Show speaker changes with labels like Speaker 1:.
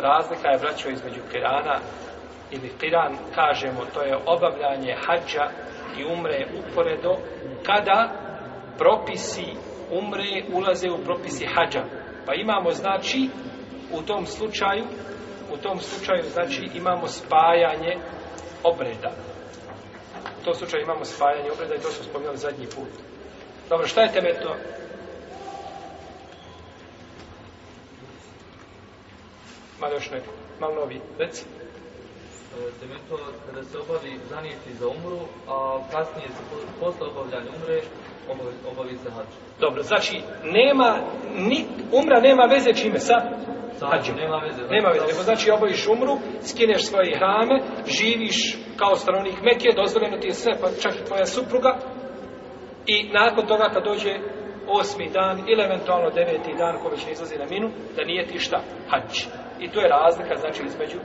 Speaker 1: razlika je vraćao između Kirana ili Kiran, kažemo, to je obavljanje hađa i umre uporedo kada propisi umre ulaze u propisi hađa. Pa imamo, znači, u tom slučaju, u tom slučaju, znači, imamo spajanje obreda. U tom slučaju imamo spajanje obreda i to smo spominjali zadnji put. Dobro, šta je temetno? Ma još neko, malo novi, reci. E,
Speaker 2: Demeto, kada se obavi zanijeti za umru, a kasnije se posle obavljanja umre, obavi za hađ.
Speaker 1: Dobro, znači, nema, ni, umra nema veze čime, sa? Sađu,
Speaker 2: nema veze.
Speaker 1: Nema veze, nego znači obaviš umru, skineš svoje hrame, živiš kao stanovnik Mekije, dozvoljeno ti je sve, pa čak i tvoja supruga, i nakon toga kad dođe osmi dan ili eventualno deveti dan koji će izlazi na minu, da nije ti šta, hađ. I to je razlika, znači, između